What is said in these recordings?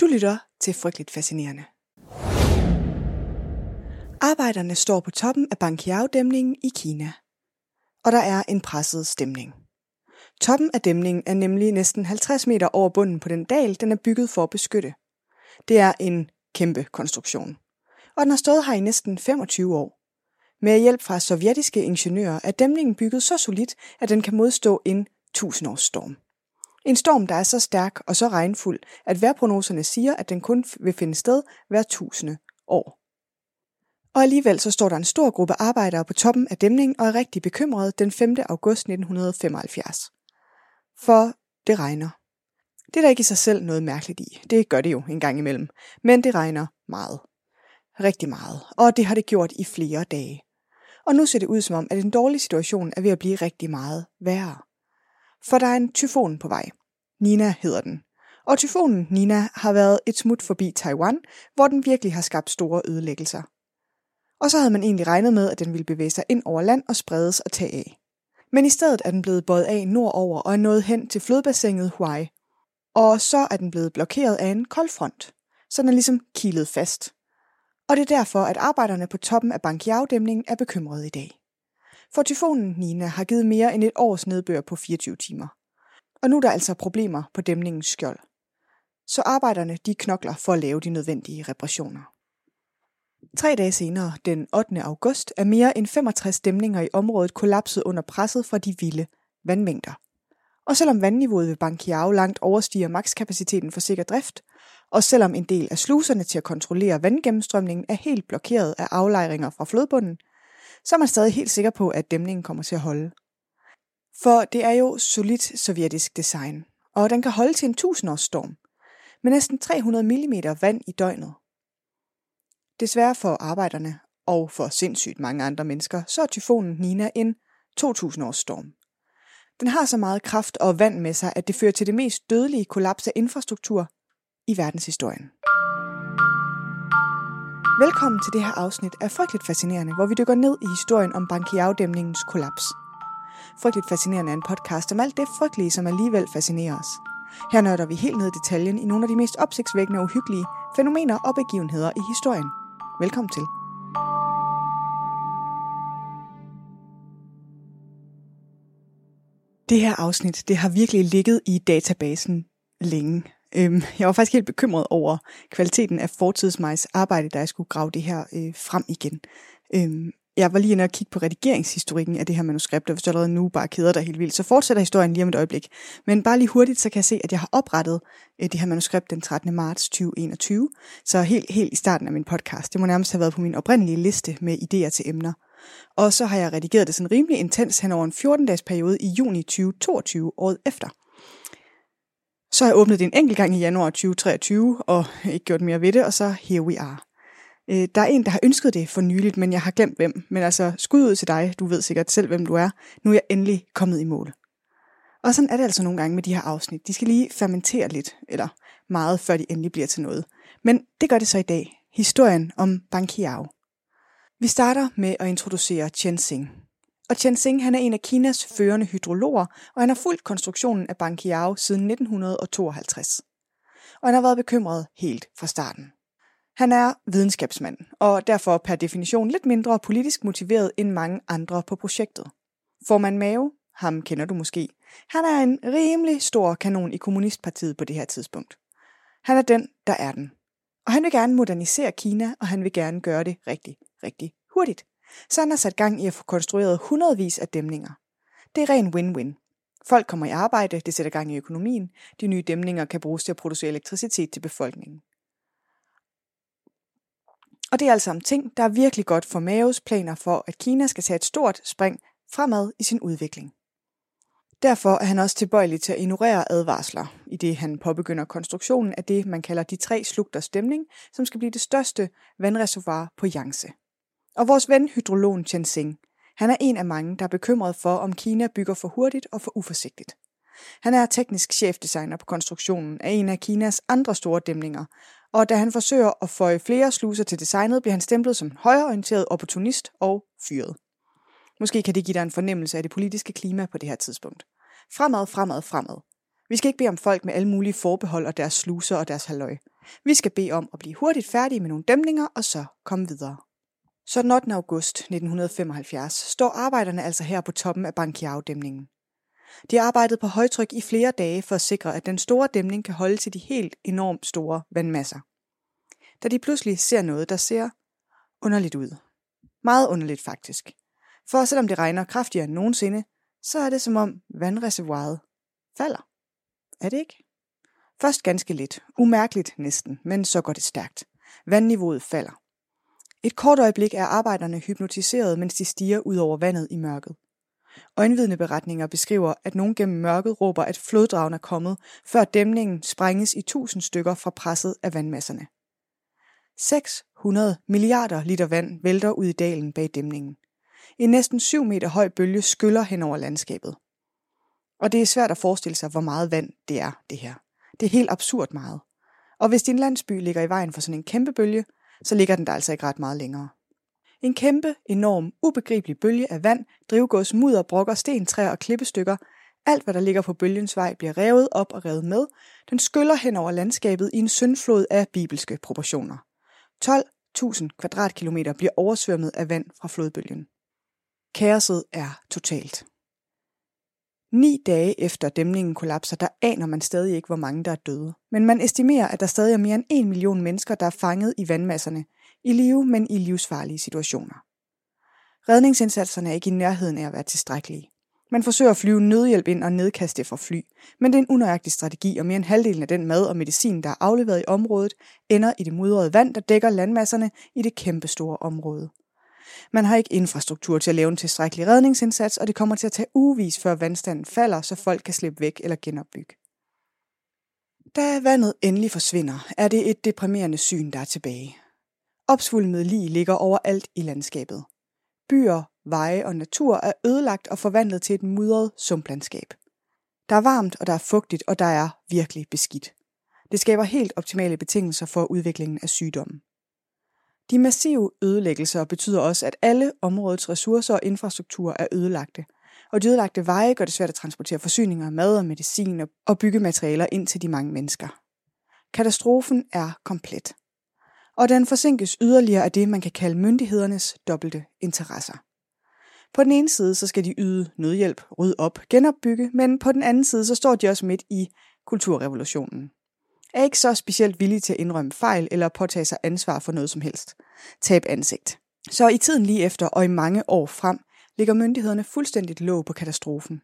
Du lytter til Frygteligt Fascinerende. Arbejderne står på toppen af Banqiao-dæmningen i Kina. Og der er en presset stemning. Toppen af dæmningen er nemlig næsten 50 meter over bunden på den dal, den er bygget for at beskytte. Det er en kæmpe konstruktion. Og den har stået her i næsten 25 år. Med hjælp fra sovjetiske ingeniører er dæmningen bygget så solidt, at den kan modstå en tusindårsstorm. En storm, der er så stærk og så regnfuld, at vejrprognoserne siger, at den kun vil finde sted hver tusinde år. Og alligevel så står der en stor gruppe arbejdere på toppen af dæmningen og er rigtig bekymrede den 5. august 1975. For det regner. Det er der ikke i sig selv noget mærkeligt i. Det gør det jo en gang imellem. Men det regner meget. Rigtig meget. Og det har det gjort i flere dage. Og nu ser det ud som om, at en dårlig situation er ved at blive rigtig meget værre. For der er en tyfon på vej. Nina hedder den. Og tyfonen Nina har været et smut forbi Taiwan, hvor den virkelig har skabt store ødelæggelser. Og så havde man egentlig regnet med, at den ville bevæge sig ind over land og spredes og tage af. Men i stedet er den blevet bøjet af nordover og er nået hen til flodbassinet Huai. Og så er den blevet blokeret af en koldfront, så den er ligesom kilet fast. Og det er derfor, at arbejderne på toppen af Banqiao-dæmningen er bekymrede i dag. For tyfonen Nina har givet mere end et års nedbør på 24 timer. Og nu er der altså problemer på dæmningens skjold. Så arbejderne de knokler for at lave de nødvendige reparationer. Tre dage senere, den 8. august, er mere end 65 dæmninger i området kollapset under presset fra de vilde vandmængder. Og selvom vandniveauet ved Bankiao langt overstiger makskapaciteten for sikker drift, og selvom en del af sluserne til at kontrollere vandgennemstrømningen er helt blokeret af aflejringer fra flodbunden, så er man stadig helt sikker på, at dæmningen kommer til at holde. For det er jo solidt sovjetisk design, og den kan holde til en tusindårsstorm, med næsten 300 mm vand i døgnet. Desværre for arbejderne og for sindssygt mange andre mennesker, så er tyfonen Nina en 2000 års storm. Den har så meget kraft og vand med sig, at det fører til det mest dødelige kollaps af infrastruktur i verdenshistorien. Velkommen til det her afsnit af Frygteligt Fascinerende, hvor vi dykker ned i historien om Bankiao-dæmningens kollaps. Frygteligt Fascinerende er en podcast om alt det frygtelige, som alligevel fascinerer os. Her nørder vi helt ned i detaljen i nogle af de mest opsigtsvækkende og uhyggelige fænomener og begivenheder i historien. Velkommen til. Det her afsnit, det har virkelig ligget i databasen længe. Øhm, jeg var faktisk helt bekymret over kvaliteten af fortidsmejs arbejde, da jeg skulle grave det her øh, frem igen. Øhm, jeg var lige inde og kigge på redigeringshistorikken af det her manuskript, og hvis du allerede nu bare keder dig helt vildt, så fortsætter historien lige om et øjeblik. Men bare lige hurtigt, så kan jeg se, at jeg har oprettet øh, det her manuskript den 13. marts 2021, så helt, helt i starten af min podcast. Det må nærmest have været på min oprindelige liste med idéer til emner. Og så har jeg redigeret det sådan rimelig intens hen over en 14-dages periode i juni 2022, året efter. Så har jeg åbnet det en enkelt gang i januar 2023, og ikke gjort mere ved det, og så here we are. Øh, der er en, der har ønsket det for nyligt, men jeg har glemt hvem. Men altså, skud ud til dig, du ved sikkert selv, hvem du er. Nu er jeg endelig kommet i mål. Og sådan er det altså nogle gange med de her afsnit. De skal lige fermentere lidt, eller meget, før de endelig bliver til noget. Men det gør det så i dag. Historien om Banqiao. Vi starter med at introducere Chen Xing. Og Chen Xing han er en af Kinas førende hydrologer, og han har fulgt konstruktionen af Banqiao siden 1952. Og han har været bekymret helt fra starten. Han er videnskabsmand, og derfor per definition lidt mindre politisk motiveret end mange andre på projektet. Formand Mao, ham kender du måske, han er en rimelig stor kanon i Kommunistpartiet på det her tidspunkt. Han er den, der er den. Og han vil gerne modernisere Kina, og han vil gerne gøre det rigtig, rigtig hurtigt. Så han har sat gang i at få konstrueret hundredvis af dæmninger. Det er ren win-win. Folk kommer i arbejde, det sætter gang i økonomien, de nye dæmninger kan bruges til at producere elektricitet til befolkningen. Og det er altså en ting, der er virkelig godt for Maos planer for, at Kina skal tage et stort spring fremad i sin udvikling. Derfor er han også tilbøjelig til at ignorere advarsler, i det han påbegynder konstruktionen af det, man kalder de tre slugters stemning, som skal blive det største vandreservoir på Yangtze. Og vores ven hydrologen Chen Xing, han er en af mange, der er bekymret for, om Kina bygger for hurtigt og for uforsigtigt. Han er teknisk chefdesigner på konstruktionen af en af Kinas andre store dæmninger, og da han forsøger at føje flere sluser til designet, bliver han stemplet som højreorienteret opportunist og fyret. Måske kan det give dig en fornemmelse af det politiske klima på det her tidspunkt. Fremad, fremad, fremad. Vi skal ikke bede om folk med alle mulige forbehold og deres sluser og deres halløj. Vi skal bede om at blive hurtigt færdige med nogle dæmninger og så komme videre. Så den 8. august 1975 står arbejderne altså her på toppen af Bankiao-dæmningen. De har arbejdet på højtryk i flere dage for at sikre, at den store dæmning kan holde til de helt enormt store vandmasser. Da de pludselig ser noget, der ser underligt ud. Meget underligt faktisk. For selvom det regner kraftigere end nogensinde, så er det som om vandreservoiret falder. Er det ikke? Først ganske lidt, umærkeligt næsten, men så går det stærkt. Vandniveauet falder. Et kort øjeblik er arbejderne hypnotiseret, mens de stiger ud over vandet i mørket. Øjenvidneberetninger beskriver, at nogen gennem mørket råber, at floddragen er kommet, før dæmningen sprænges i tusind stykker fra presset af vandmasserne. 600 milliarder liter vand vælter ud i dalen bag dæmningen. En næsten 7 meter høj bølge skyller hen over landskabet. Og det er svært at forestille sig, hvor meget vand det er, det her. Det er helt absurd meget. Og hvis din landsby ligger i vejen for sådan en kæmpe bølge, så ligger den der altså ikke ret meget længere. En kæmpe, enorm, ubegribelig bølge af vand, drivgods, mudder, brokker, sten, træer og klippestykker. Alt, hvad der ligger på bølgens vej, bliver revet op og revet med. Den skyller hen over landskabet i en syndflod af bibelske proportioner. 12.000 kvadratkilometer bliver oversvømmet af vand fra flodbølgen. Kaoset er totalt. Ni dage efter dæmningen kollapser, der aner man stadig ikke, hvor mange der er døde. Men man estimerer, at der stadig er mere end en million mennesker, der er fanget i vandmasserne, i live, men i livsfarlige situationer. Redningsindsatserne er ikke i nærheden af at være tilstrækkelige. Man forsøger at flyve nødhjælp ind og nedkaste fra fly, men det er en unøjagtig strategi, og mere end halvdelen af den mad og medicin, der er afleveret i området, ender i det mudrede vand, der dækker landmasserne i det kæmpestore område. Man har ikke infrastruktur til at lave en tilstrækkelig redningsindsats, og det kommer til at tage ugevis, før vandstanden falder, så folk kan slippe væk eller genopbygge. Da vandet endelig forsvinder, er det et deprimerende syn, der er tilbage. Opsvulmede lig ligger overalt i landskabet. Byer, veje og natur er ødelagt og forvandlet til et mudret sumplandskab. Der er varmt, og der er fugtigt, og der er virkelig beskidt. Det skaber helt optimale betingelser for udviklingen af sygdommen. De massive ødelæggelser betyder også, at alle områdets ressourcer og infrastruktur er ødelagte, og de ødelagte veje gør det svært at transportere forsyninger mad og medicin og byggematerialer ind til de mange mennesker. Katastrofen er komplet. Og den forsinkes yderligere af det, man kan kalde myndighedernes dobbelte interesser. På den ene side så skal de yde nødhjælp, rydde op, genopbygge, men på den anden side så står de også midt i kulturrevolutionen er ikke så specielt villige til at indrømme fejl eller påtage sig ansvar for noget som helst. Tab ansigt. Så i tiden lige efter og i mange år frem, ligger myndighederne fuldstændigt låg på katastrofen.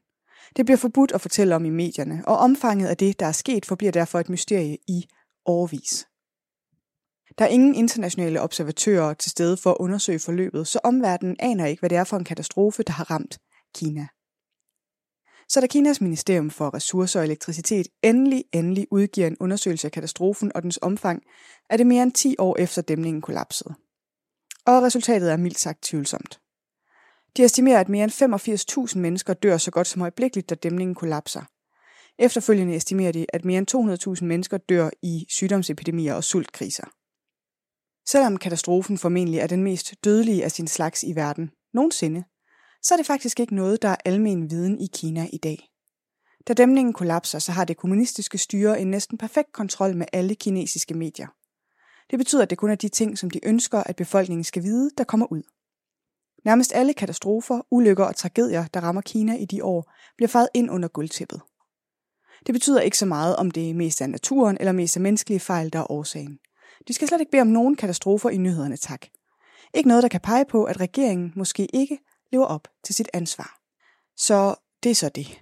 Det bliver forbudt at fortælle om i medierne, og omfanget af det, der er sket, forbliver derfor et mysterie i årvis. Der er ingen internationale observatører til stede for at undersøge forløbet, så omverdenen aner ikke, hvad det er for en katastrofe, der har ramt Kina. Så da Kinas Ministerium for Ressourcer og Elektricitet endelig, endelig udgiver en undersøgelse af katastrofen og dens omfang, er det mere end 10 år efter dæmningen kollapsede. Og resultatet er mildt sagt tvivlsomt. De estimerer, at mere end 85.000 mennesker dør så godt som øjeblikkeligt, da dæmningen kollapser. Efterfølgende estimerer de, at mere end 200.000 mennesker dør i sygdomsepidemier og sultkriser. Selvom katastrofen formentlig er den mest dødelige af sin slags i verden nogensinde, så er det faktisk ikke noget, der er almen viden i Kina i dag. Da dæmningen kollapser, så har det kommunistiske styre en næsten perfekt kontrol med alle kinesiske medier. Det betyder, at det kun er de ting, som de ønsker, at befolkningen skal vide, der kommer ud. Nærmest alle katastrofer, ulykker og tragedier, der rammer Kina i de år, bliver faret ind under guldtæppet. Det betyder ikke så meget, om det er mest er naturen eller mest er menneskelige fejl, der er årsagen. De skal slet ikke bede om nogen katastrofer i nyhederne, tak. Ikke noget, der kan pege på, at regeringen måske ikke lever op til sit ansvar. Så det er så det.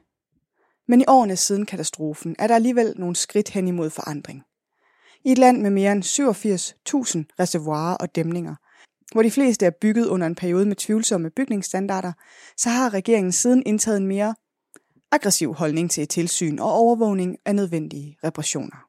Men i årene siden katastrofen er der alligevel nogle skridt hen imod forandring. I et land med mere end 87.000 reservoirer og dæmninger, hvor de fleste er bygget under en periode med tvivlsomme bygningsstandarder, så har regeringen siden indtaget en mere aggressiv holdning til tilsyn og overvågning af nødvendige reparationer.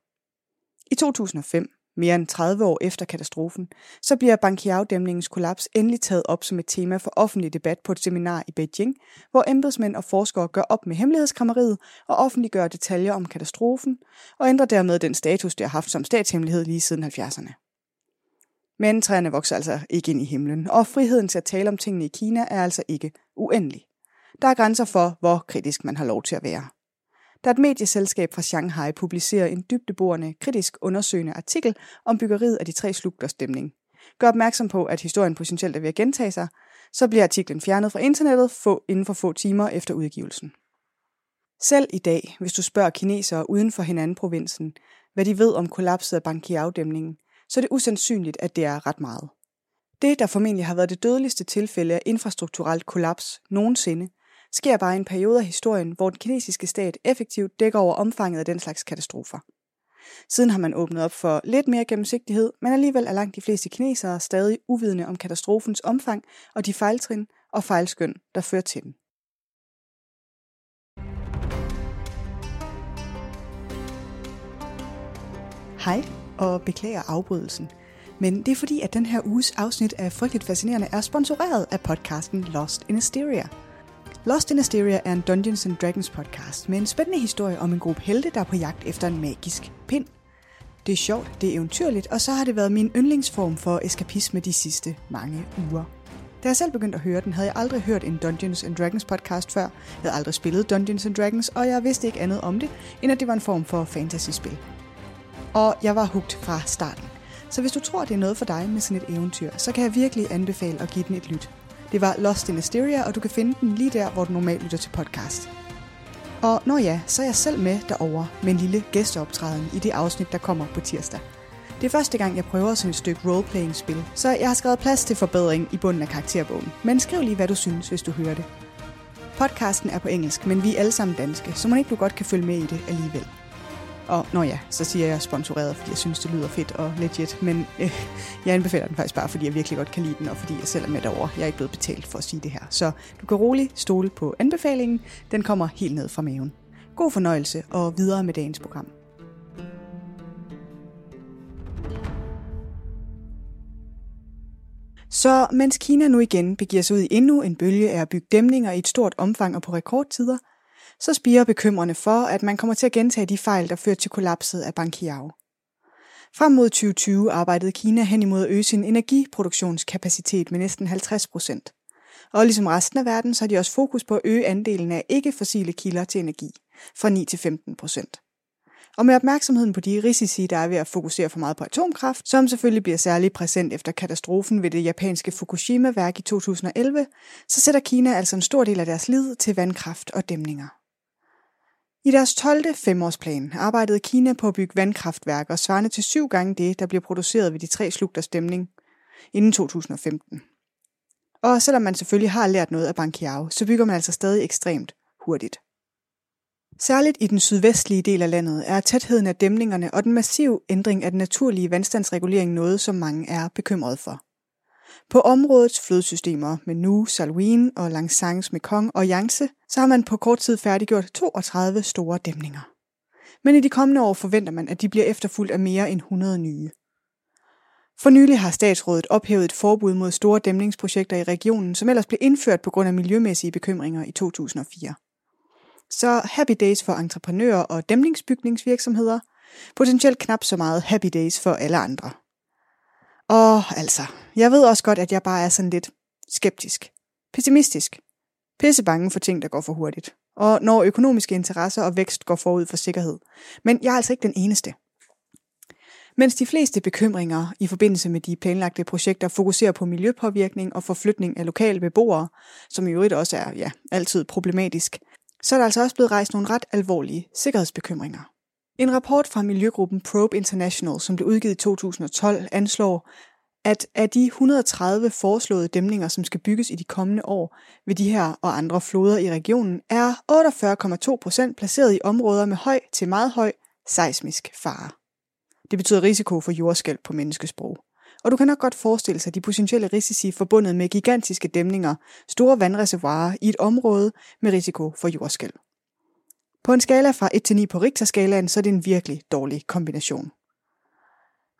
I 2005 mere end 30 år efter katastrofen, så bliver Bankiao-dæmningens kollaps endelig taget op som et tema for offentlig debat på et seminar i Beijing, hvor embedsmænd og forskere gør op med hemmelighedskrammeriet og offentliggør detaljer om katastrofen og ændrer dermed den status, det har haft som statshemmelighed lige siden 70'erne. Men træerne vokser altså ikke ind i himlen, og friheden til at tale om tingene i Kina er altså ikke uendelig. Der er grænser for, hvor kritisk man har lov til at være da et medieselskab fra Shanghai publicerer en dybdeborende, kritisk undersøgende artikel om byggeriet af de tre slugters dæmning. Gør opmærksom på, at historien potentielt er ved at gentage sig, så bliver artiklen fjernet fra internettet få, inden for få timer efter udgivelsen. Selv i dag, hvis du spørger kinesere uden for hinanden provinsen, hvad de ved om kollapset af Banqiao-dæmningen, så er det usandsynligt, at det er ret meget. Det, der formentlig har været det dødeligste tilfælde af infrastrukturelt kollaps nogensinde, sker bare en periode af historien, hvor den kinesiske stat effektivt dækker over omfanget af den slags katastrofer. Siden har man åbnet op for lidt mere gennemsigtighed, men alligevel er langt de fleste kinesere stadig uvidende om katastrofens omfang og de fejltrin og fejlskøn, der fører til den. Hej, og beklager afbrydelsen. Men det er fordi, at den her uges afsnit af Frygteligt Fascinerende er sponsoreret af podcasten Lost in Asteria. Lost in Asteria er en Dungeons and Dragons podcast med en spændende historie om en gruppe helte, der er på jagt efter en magisk pind. Det er sjovt, det er eventyrligt, og så har det været min yndlingsform for eskapisme de sidste mange uger. Da jeg selv begyndte at høre den, havde jeg aldrig hørt en Dungeons and Dragons podcast før. Jeg havde aldrig spillet Dungeons and Dragons, og jeg vidste ikke andet om det, end at det var en form for fantasyspil. Og jeg var hugt fra starten. Så hvis du tror, det er noget for dig med sådan et eventyr, så kan jeg virkelig anbefale at give den et lyt. Det var Lost in Asteria, og du kan finde den lige der, hvor du normalt lytter til podcast. Og når ja, så er jeg selv med derover med en lille gæsteoptræden i det afsnit, der kommer på tirsdag. Det er første gang, jeg prøver sådan et stykke roleplaying-spil, så jeg har skrevet plads til forbedring i bunden af karakterbogen. Men skriv lige, hvad du synes, hvis du hører det. Podcasten er på engelsk, men vi er alle sammen danske, så man ikke du godt kan følge med i det alligevel. Og når ja, så siger jeg sponsoreret, fordi jeg synes, det lyder fedt og legit. Men øh, jeg anbefaler den faktisk bare, fordi jeg virkelig godt kan lide den, og fordi jeg selv er med derovre. Jeg er ikke blevet betalt for at sige det her. Så du kan roligt stole på anbefalingen. Den kommer helt ned fra maven. God fornøjelse og videre med dagens program. Så mens Kina nu igen begiver sig ud i endnu en bølge af at bygge dæmninger i et stort omfang og på rekordtider, så spiger bekymrende for, at man kommer til at gentage de fejl, der førte til kollapset af Bankiao. Frem mod 2020 arbejdede Kina hen imod at øge sin energiproduktionskapacitet med næsten 50 procent. Og ligesom resten af verden, så har de også fokus på at øge andelen af ikke-fossile kilder til energi fra 9 til 15 procent. Og med opmærksomheden på de risici, der er ved at fokusere for meget på atomkraft, som selvfølgelig bliver særlig præsent efter katastrofen ved det japanske Fukushima-værk i 2011, så sætter Kina altså en stor del af deres lid til vandkraft og dæmninger. I deres 12. femårsplan arbejdede Kina på at bygge vandkraftværker svarende til syv gange det, der bliver produceret ved de tre slugters stemning inden 2015. Og selvom man selvfølgelig har lært noget af Bankiao, så bygger man altså stadig ekstremt hurtigt. Særligt i den sydvestlige del af landet er tætheden af dæmningerne og den massive ændring af den naturlige vandstandsregulering noget, som mange er bekymrede for. På områdets flodsystemer med Nu, Salween og Langsangs Mekong og Yangtze, så har man på kort tid færdiggjort 32 store dæmninger. Men i de kommende år forventer man, at de bliver efterfulgt af mere end 100 nye. For nylig har statsrådet ophævet et forbud mod store dæmningsprojekter i regionen, som ellers blev indført på grund af miljømæssige bekymringer i 2004. Så happy days for entreprenører og dæmningsbygningsvirksomheder, potentielt knap så meget happy days for alle andre. Og altså, jeg ved også godt, at jeg bare er sådan lidt skeptisk, pessimistisk, pisse bange for ting, der går for hurtigt, og når økonomiske interesser og vækst går forud for sikkerhed. Men jeg er altså ikke den eneste. Mens de fleste bekymringer i forbindelse med de planlagte projekter fokuserer på miljøpåvirkning og forflytning af lokale beboere, som i øvrigt også er ja, altid problematisk, så er der altså også blevet rejst nogle ret alvorlige sikkerhedsbekymringer. En rapport fra miljøgruppen Probe International, som blev udgivet i 2012, anslår, at af de 130 foreslåede dæmninger, som skal bygges i de kommende år ved de her og andre floder i regionen, er 48,2 procent placeret i områder med høj til meget høj seismisk fare. Det betyder risiko for jordskælv på menneskesprog. Og du kan nok godt forestille sig de potentielle risici forbundet med gigantiske dæmninger, store vandreservoirer i et område med risiko for jordskælv. På en skala fra 1 til 9 på Richter-skalaen, så er det en virkelig dårlig kombination.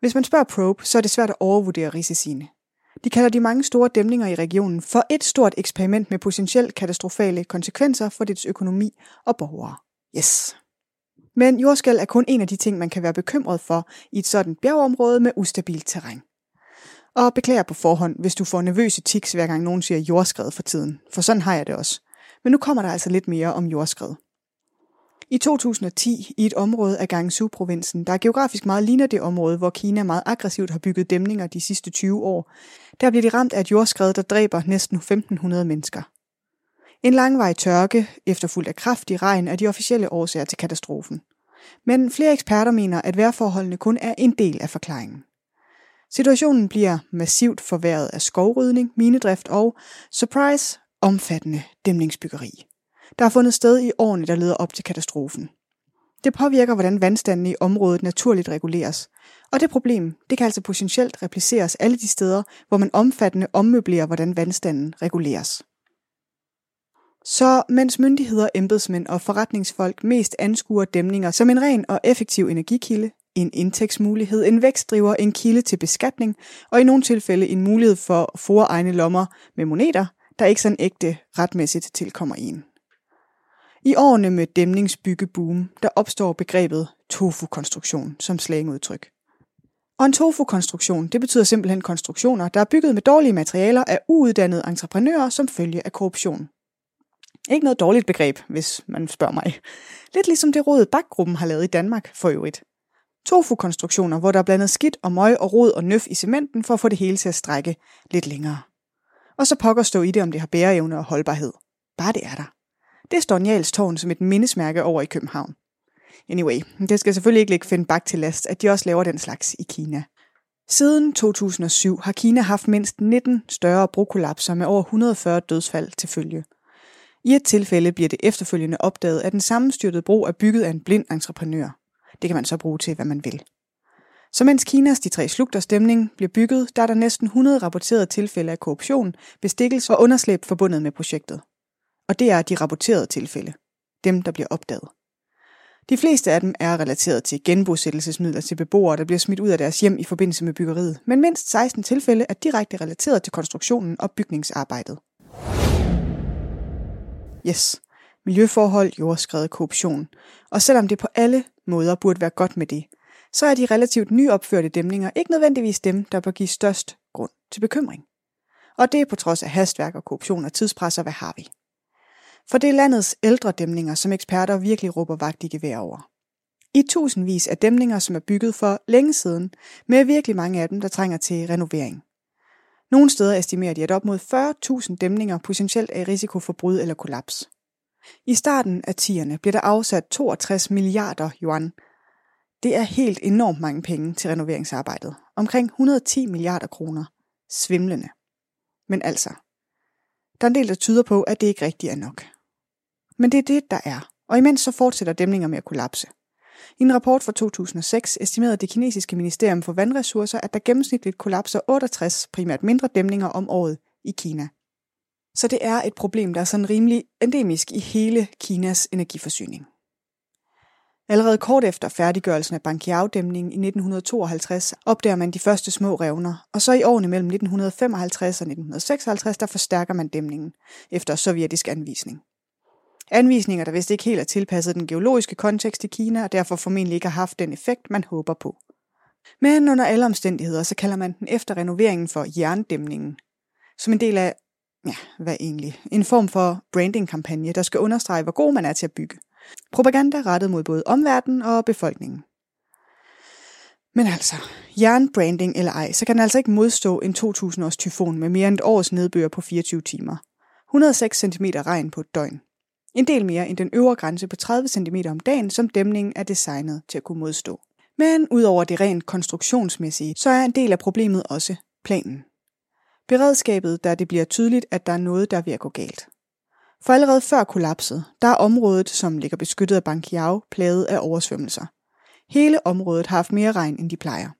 Hvis man spørger Probe, så er det svært at overvurdere risiciene. De kalder de mange store dæmninger i regionen for et stort eksperiment med potentielt katastrofale konsekvenser for dets økonomi og borgere. Yes. Men jordskæl er kun en af de ting, man kan være bekymret for i et sådan bjergområde med ustabilt terræn. Og beklager på forhånd, hvis du får nervøse tics, hver gang nogen siger jordskred for tiden, for sådan har jeg det også. Men nu kommer der altså lidt mere om jordskred. I 2010, i et område af Gansu-provinsen, der geografisk meget ligner det område, hvor Kina meget aggressivt har bygget dæmninger de sidste 20 år, der bliver de ramt af et jordskred, der dræber næsten 1500 mennesker. En langvarig tørke, efterfulgt af kraftig regn, er de officielle årsager til katastrofen. Men flere eksperter mener, at vejrforholdene kun er en del af forklaringen. Situationen bliver massivt forværret af skovrydning, minedrift og, surprise, omfattende dæmningsbyggeri. Der har fundet sted i årene, der leder op til katastrofen. Det påvirker, hvordan vandstanden i området naturligt reguleres. Og det problem, det kan altså potentielt repliceres alle de steder, hvor man omfattende ommøblerer, hvordan vandstanden reguleres. Så mens myndigheder, embedsmænd og forretningsfolk mest anskuer dæmninger som en ren og effektiv energikilde, en indtægtsmulighed, en vækstdriver, en kilde til beskatning og i nogle tilfælde en mulighed for at fore egne lommer med moneter, der ikke sådan ægte retmæssigt tilkommer en. I årene med dæmningsbyggeboom, der opstår begrebet tofu-konstruktion som slangudtryk. Og en tofu-konstruktion, det betyder simpelthen konstruktioner, der er bygget med dårlige materialer af uuddannede entreprenører som følge af korruption. Ikke noget dårligt begreb, hvis man spørger mig. Lidt ligesom det råd Bakgruppen har lavet i Danmark for øvrigt. Tofu-konstruktioner, hvor der er blandet skidt og møg og rod og nøf i cementen for at få det hele til at strække lidt længere. Og så pokker stå i det, om det har bæreevne og holdbarhed. Bare det er der. Det står Njals tårn som et mindesmærke over i København. Anyway, det skal selvfølgelig ikke lægge Finn bak til last, at de også laver den slags i Kina. Siden 2007 har Kina haft mindst 19 større brokollapser med over 140 dødsfald til følge. I et tilfælde bliver det efterfølgende opdaget, at den sammenstyrtede bro er bygget af en blind entreprenør. Det kan man så bruge til, hvad man vil. Så mens Kinas de tre slugter stemning bliver bygget, der er der næsten 100 rapporterede tilfælde af korruption, bestikkelse og underslæb forbundet med projektet. Og det er de rapporterede tilfælde. Dem, der bliver opdaget. De fleste af dem er relateret til genbosættelsesmidler til beboere, der bliver smidt ud af deres hjem i forbindelse med byggeriet, men mindst 16 tilfælde er direkte relateret til konstruktionen og bygningsarbejdet. Yes, miljøforhold, jordskred, korruption. Og selvom det på alle måder burde være godt med det, så er de relativt nyopførte dæmninger ikke nødvendigvis dem, der bør give størst grund til bekymring. Og det er på trods af hastværk og korruption og tidspres, hvad har vi? For det er landets ældre dæmninger, som eksperter virkelig råber vagt i gevær over. I tusindvis af dæmninger, som er bygget for længe siden, med virkelig mange af dem, der trænger til renovering. Nogle steder estimerer de, at op mod 40.000 dæmninger potentielt er i risiko for brud eller kollaps. I starten af 10'erne bliver der afsat 62 milliarder yuan. Det er helt enormt mange penge til renoveringsarbejdet. Omkring 110 milliarder kroner. Svimlende. Men altså, der er en del, der tyder på, at det ikke rigtigt er nok. Men det er det, der er. Og imens så fortsætter dæmninger med at kollapse. I en rapport fra 2006 estimerede det kinesiske ministerium for vandressourcer, at der gennemsnitligt kollapser 68 primært mindre dæmninger om året i Kina. Så det er et problem, der er sådan rimelig endemisk i hele Kinas energiforsyning. Allerede kort efter færdiggørelsen af Banqiao-dæmningen i 1952 opdager man de første små revner, og så i årene mellem 1955 og 1956 der forstærker man dæmningen efter sovjetisk anvisning. Anvisninger, der vist ikke helt er tilpasset den geologiske kontekst i Kina, og derfor formentlig ikke har haft den effekt, man håber på. Men under alle omstændigheder, så kalder man den efter renoveringen for jerndæmningen. Som en del af, ja, hvad egentlig, en form for branding-kampagne, der skal understrege, hvor god man er til at bygge. Propaganda rettet mod både omverdenen og befolkningen. Men altså, jernbranding eller ej, så kan den altså ikke modstå en 2000 års tyfon med mere end et års nedbør på 24 timer. 106 cm regn på et døgn. En del mere end den øvre grænse på 30 cm om dagen, som dæmningen er designet til at kunne modstå. Men udover det rent konstruktionsmæssige, så er en del af problemet også planen. Beredskabet, da det bliver tydeligt, at der er noget, der er ved at gå galt. For allerede før kollapset, der er området, som ligger beskyttet af Bankiao, plaget af oversvømmelser. Hele området har haft mere regn, end de plejer.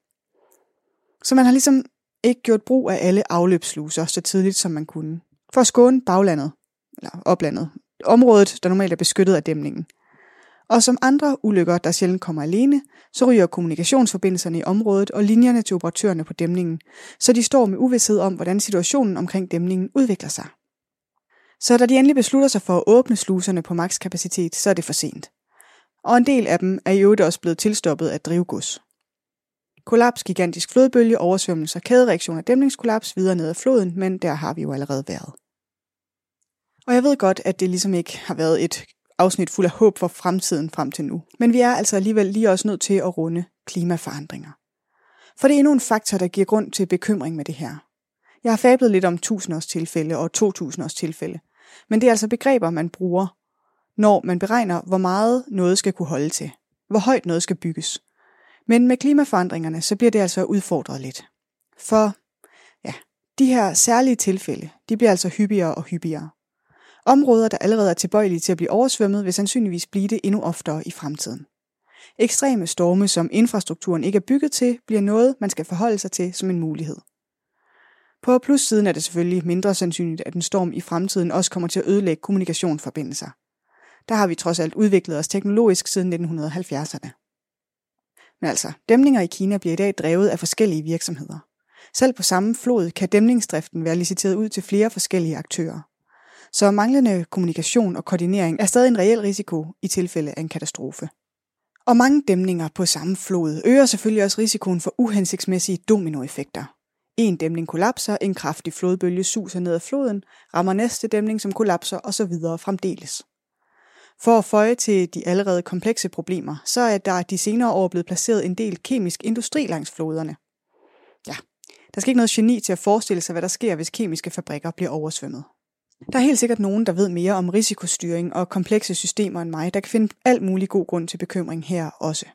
Så man har ligesom ikke gjort brug af alle afløbssluser så tidligt, som man kunne. For at skåne baglandet, eller oplandet, området, der normalt er beskyttet af dæmningen. Og som andre ulykker, der sjældent kommer alene, så ryger kommunikationsforbindelserne i området og linjerne til operatørerne på dæmningen, så de står med uvidshed om, hvordan situationen omkring dæmningen udvikler sig. Så da de endelig beslutter sig for at åbne sluserne på makskapacitet, så er det for sent. Og en del af dem er i øvrigt også blevet tilstoppet af drivgods. Kollaps, gigantisk flodbølge, oversvømmelser, kædereaktion af dæmningskollaps videre ned ad floden, men der har vi jo allerede været. Og jeg ved godt, at det ligesom ikke har været et afsnit fuld af håb for fremtiden frem til nu. Men vi er altså alligevel lige også nødt til at runde klimaforandringer. For det er endnu en faktor, der giver grund til bekymring med det her. Jeg har fablet lidt om 1000 års tilfælde og 2000 års tilfælde, men det er altså begreber, man bruger, når man beregner, hvor meget noget skal kunne holde til, hvor højt noget skal bygges. Men med klimaforandringerne, så bliver det altså udfordret lidt. For ja, de her særlige tilfælde, de bliver altså hyppigere og hyppigere. Områder, der allerede er tilbøjelige til at blive oversvømmet, vil sandsynligvis blive det endnu oftere i fremtiden. Ekstreme storme, som infrastrukturen ikke er bygget til, bliver noget, man skal forholde sig til som en mulighed. På plussiden er det selvfølgelig mindre sandsynligt, at en storm i fremtiden også kommer til at ødelægge kommunikationsforbindelser. Der har vi trods alt udviklet os teknologisk siden 1970'erne. Men altså, dæmninger i Kina bliver i dag drevet af forskellige virksomheder. Selv på samme flod kan dæmningsdriften være liciteret ud til flere forskellige aktører. Så manglende kommunikation og koordinering er stadig en reel risiko i tilfælde af en katastrofe. Og mange dæmninger på samme flod øger selvfølgelig også risikoen for uhensigtsmæssige dominoeffekter. En dæmning kollapser, en kraftig flodbølge suser ned ad floden, rammer næste dæmning, som kollapser osv. fremdeles. For at føje til de allerede komplekse problemer, så er der de senere år blevet placeret en del kemisk industri langs floderne. Ja, der skal ikke noget geni til at forestille sig, hvad der sker, hvis kemiske fabrikker bliver oversvømmet. Der er helt sikkert nogen, der ved mere om risikostyring og komplekse systemer end mig, der kan finde alt mulig god grund til bekymring her også.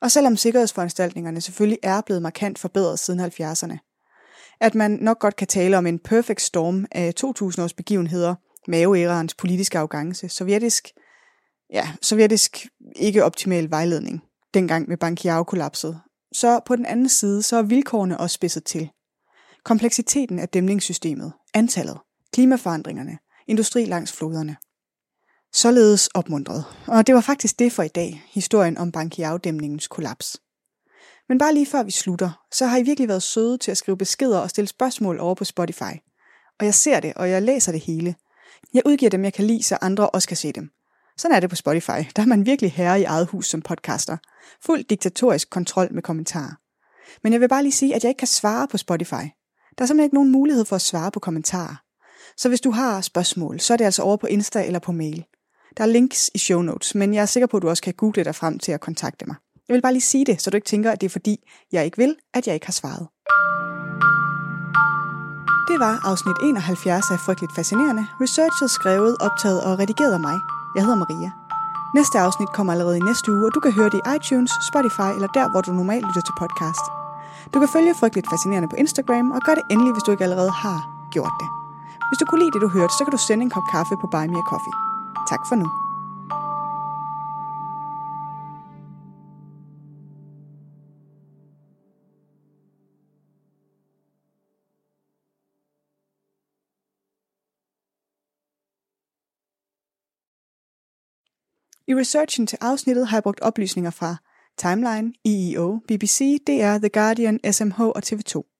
Og selvom sikkerhedsforanstaltningerne selvfølgelig er blevet markant forbedret siden 70'erne, at man nok godt kan tale om en perfect storm af 2000 års begivenheder, maveærerens politiske arrogance, sovjetisk, ja, sovjetisk ikke optimal vejledning, dengang med Bankiao-kollapset. Så på den anden side, så er vilkårene også spidset til. Kompleksiteten af dæmningssystemet, antallet, klimaforandringerne, industri langs floderne. Således opmuntret. Og det var faktisk det for i dag, historien om Bankiao-dæmningens kollaps. Men bare lige før vi slutter, så har I virkelig været søde til at skrive beskeder og stille spørgsmål over på Spotify. Og jeg ser det, og jeg læser det hele. Jeg udgiver dem, jeg kan lide, så andre også kan se dem. Sådan er det på Spotify. Der er man virkelig herre i eget hus som podcaster. Fuld diktatorisk kontrol med kommentarer. Men jeg vil bare lige sige, at jeg ikke kan svare på Spotify. Der er simpelthen ikke nogen mulighed for at svare på kommentarer. Så hvis du har spørgsmål, så er det altså over på Insta eller på mail. Der er links i show notes, men jeg er sikker på, at du også kan google dig frem til at kontakte mig. Jeg vil bare lige sige det, så du ikke tænker, at det er fordi, jeg ikke vil, at jeg ikke har svaret. Det var afsnit 71 af Frygteligt Fascinerende, researchet, skrevet, optaget og redigeret af mig. Jeg hedder Maria. Næste afsnit kommer allerede i næste uge, og du kan høre det i iTunes, Spotify eller der, hvor du normalt lytter til podcast. Du kan følge Frygteligt Fascinerende på Instagram, og gør det endelig, hvis du ikke allerede har gjort det. Hvis du kunne lide det, du hørte, så kan du sende en kop kaffe på Buy Me a Coffee. Tak for nu. I researchen til afsnittet har jeg brugt oplysninger fra Timeline, EEO, BBC, DR, The Guardian, SMH og TV2.